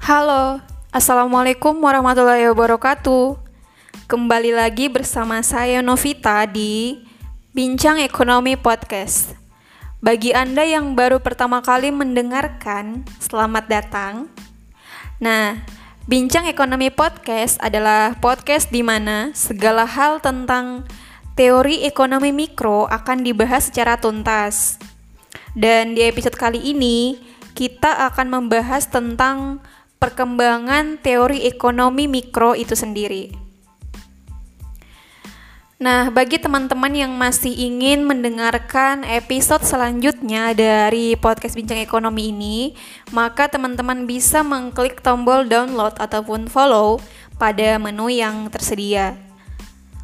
Halo, Assalamualaikum warahmatullahi wabarakatuh. Kembali lagi bersama saya Novita di Bincang Ekonomi Podcast. Bagi Anda yang baru pertama kali mendengarkan, selamat datang. Nah, Bincang Ekonomi Podcast adalah podcast di mana segala hal tentang teori ekonomi mikro akan dibahas secara tuntas. Dan di episode kali ini, kita akan membahas tentang perkembangan teori ekonomi mikro itu sendiri. Nah, bagi teman-teman yang masih ingin mendengarkan episode selanjutnya dari podcast Bincang Ekonomi ini, maka teman-teman bisa mengklik tombol download ataupun follow pada menu yang tersedia.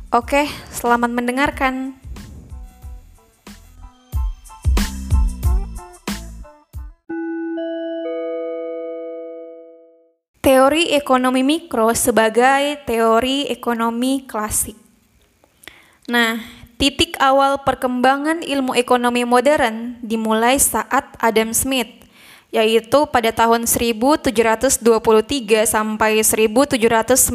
Oke, selamat mendengarkan. Teori ekonomi mikro sebagai teori ekonomi klasik. Nah, titik awal perkembangan ilmu ekonomi modern dimulai saat Adam Smith, yaitu pada tahun 1723 sampai 1790.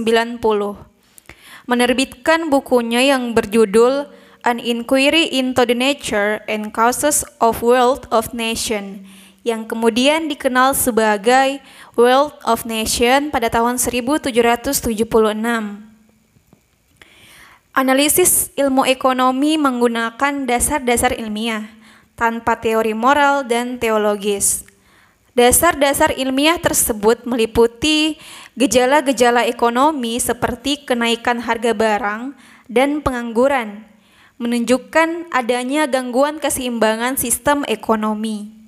Menerbitkan bukunya yang berjudul An Inquiry into the Nature and Causes of Wealth of Nation yang kemudian dikenal sebagai World of Nation pada tahun 1776. Analisis ilmu ekonomi menggunakan dasar-dasar ilmiah tanpa teori moral dan teologis. Dasar-dasar ilmiah tersebut meliputi gejala-gejala ekonomi seperti kenaikan harga barang dan pengangguran, menunjukkan adanya gangguan keseimbangan sistem ekonomi.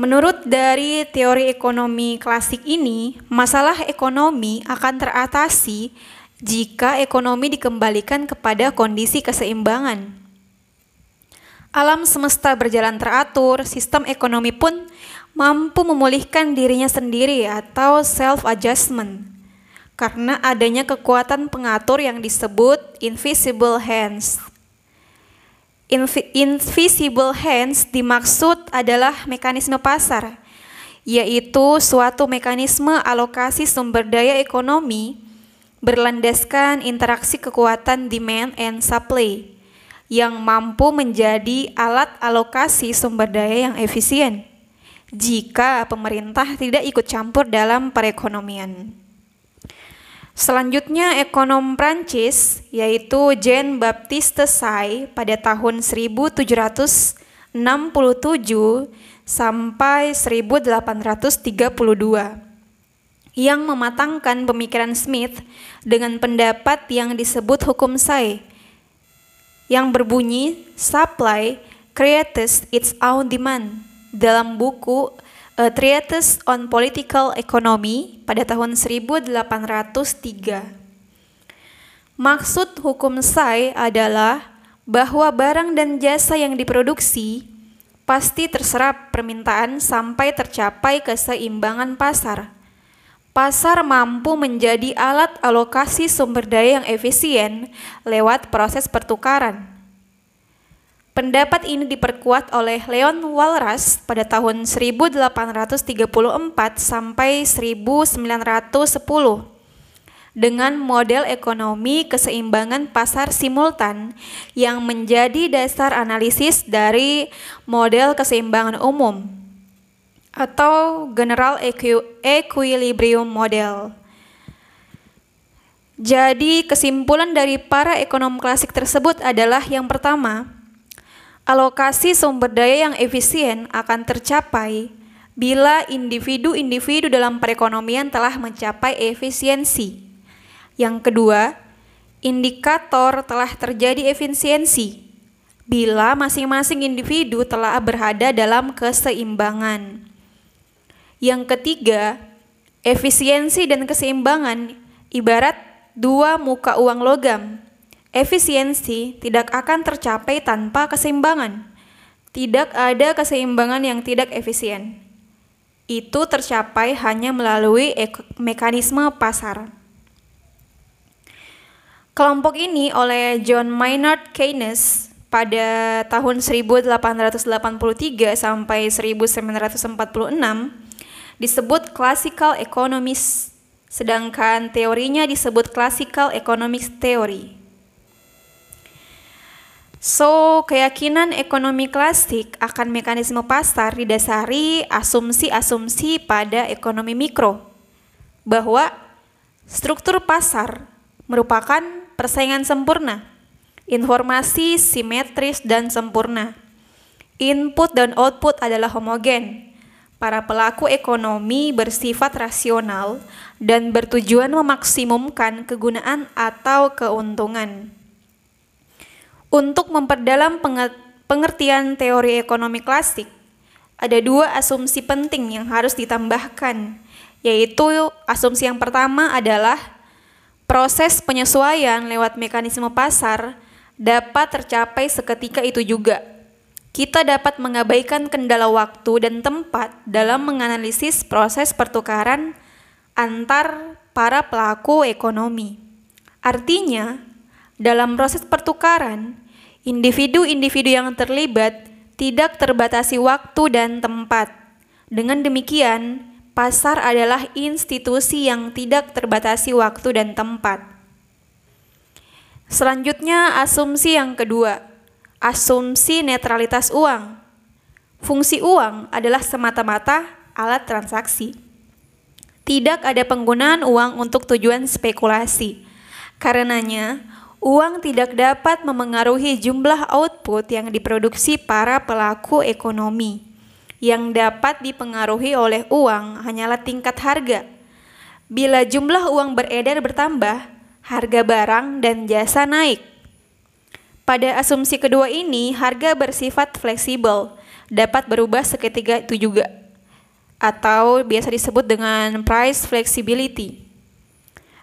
Menurut dari teori ekonomi klasik ini, masalah ekonomi akan teratasi jika ekonomi dikembalikan kepada kondisi keseimbangan. Alam semesta berjalan teratur, sistem ekonomi pun mampu memulihkan dirinya sendiri atau self-adjustment karena adanya kekuatan pengatur yang disebut invisible hands. Invisible hands dimaksud adalah mekanisme pasar, yaitu suatu mekanisme alokasi sumber daya ekonomi berlandaskan interaksi kekuatan demand and supply yang mampu menjadi alat alokasi sumber daya yang efisien jika pemerintah tidak ikut campur dalam perekonomian. Selanjutnya ekonom Prancis yaitu Jean Baptiste Say pada tahun 1767 sampai 1832 yang mematangkan pemikiran Smith dengan pendapat yang disebut hukum Say yang berbunyi supply creates its own demand dalam buku A Treatise on Political Economy pada tahun 1803. Maksud hukum Say adalah bahwa barang dan jasa yang diproduksi pasti terserap permintaan sampai tercapai keseimbangan pasar. Pasar mampu menjadi alat alokasi sumber daya yang efisien lewat proses pertukaran Pendapat ini diperkuat oleh Leon Walras pada tahun 1834 sampai 1910 dengan model ekonomi keseimbangan pasar simultan yang menjadi dasar analisis dari model keseimbangan umum atau General Equilibrium Model. Jadi, kesimpulan dari para ekonom klasik tersebut adalah yang pertama, Alokasi sumber daya yang efisien akan tercapai bila individu-individu dalam perekonomian telah mencapai efisiensi. Yang kedua, indikator telah terjadi efisiensi bila masing-masing individu telah berada dalam keseimbangan. Yang ketiga, efisiensi dan keseimbangan ibarat dua muka uang logam Efisiensi tidak akan tercapai tanpa keseimbangan. Tidak ada keseimbangan yang tidak efisien. Itu tercapai hanya melalui mekanisme pasar. Kelompok ini oleh John Maynard Keynes pada tahun 1883 sampai 1946 disebut classical economics, sedangkan teorinya disebut classical economics theory. So, keyakinan ekonomi klasik akan mekanisme pasar didasari asumsi-asumsi pada ekonomi mikro, bahwa struktur pasar merupakan persaingan sempurna, informasi simetris dan sempurna. Input dan output adalah homogen. Para pelaku ekonomi bersifat rasional dan bertujuan memaksimumkan kegunaan atau keuntungan. Untuk memperdalam pengertian teori ekonomi klasik, ada dua asumsi penting yang harus ditambahkan, yaitu asumsi yang pertama adalah proses penyesuaian lewat mekanisme pasar dapat tercapai seketika itu juga. Kita dapat mengabaikan kendala waktu dan tempat dalam menganalisis proses pertukaran antar para pelaku ekonomi. Artinya, dalam proses pertukaran, individu-individu yang terlibat tidak terbatasi waktu dan tempat. Dengan demikian, pasar adalah institusi yang tidak terbatasi waktu dan tempat. Selanjutnya, asumsi yang kedua, asumsi netralitas uang. Fungsi uang adalah semata-mata alat transaksi. Tidak ada penggunaan uang untuk tujuan spekulasi. Karenanya, uang tidak dapat memengaruhi jumlah output yang diproduksi para pelaku ekonomi. Yang dapat dipengaruhi oleh uang hanyalah tingkat harga. Bila jumlah uang beredar bertambah, harga barang dan jasa naik. Pada asumsi kedua ini, harga bersifat fleksibel, dapat berubah seketika itu juga, atau biasa disebut dengan price flexibility.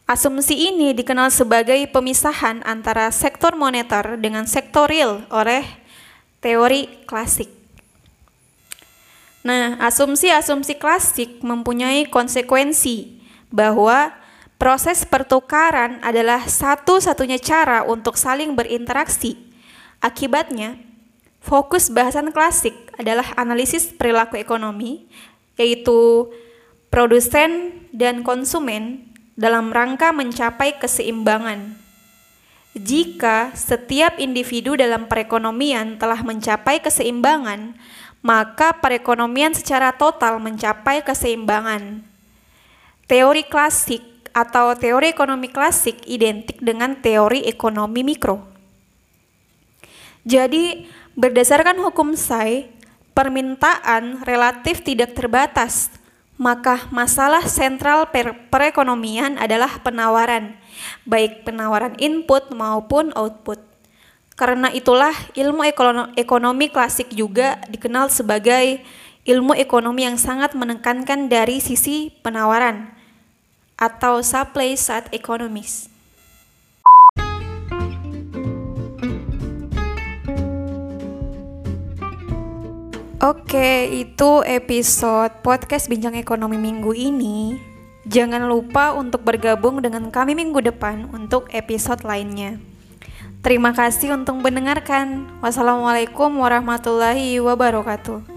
Asumsi ini dikenal sebagai pemisahan antara sektor moneter dengan sektor real oleh teori klasik. Nah, asumsi-asumsi klasik mempunyai konsekuensi bahwa proses pertukaran adalah satu-satunya cara untuk saling berinteraksi. Akibatnya, fokus bahasan klasik adalah analisis perilaku ekonomi, yaitu produsen dan konsumen dalam rangka mencapai keseimbangan. Jika setiap individu dalam perekonomian telah mencapai keseimbangan, maka perekonomian secara total mencapai keseimbangan. Teori klasik atau teori ekonomi klasik identik dengan teori ekonomi mikro. Jadi, berdasarkan hukum Say, permintaan relatif tidak terbatas maka masalah sentral perekonomian adalah penawaran, baik penawaran input maupun output. Karena itulah ilmu ekonomi klasik juga dikenal sebagai ilmu ekonomi yang sangat menekankan dari sisi penawaran atau supply side economics. Oke, itu episode podcast Bincang Ekonomi minggu ini. Jangan lupa untuk bergabung dengan kami minggu depan untuk episode lainnya. Terima kasih untuk mendengarkan. Wassalamualaikum warahmatullahi wabarakatuh.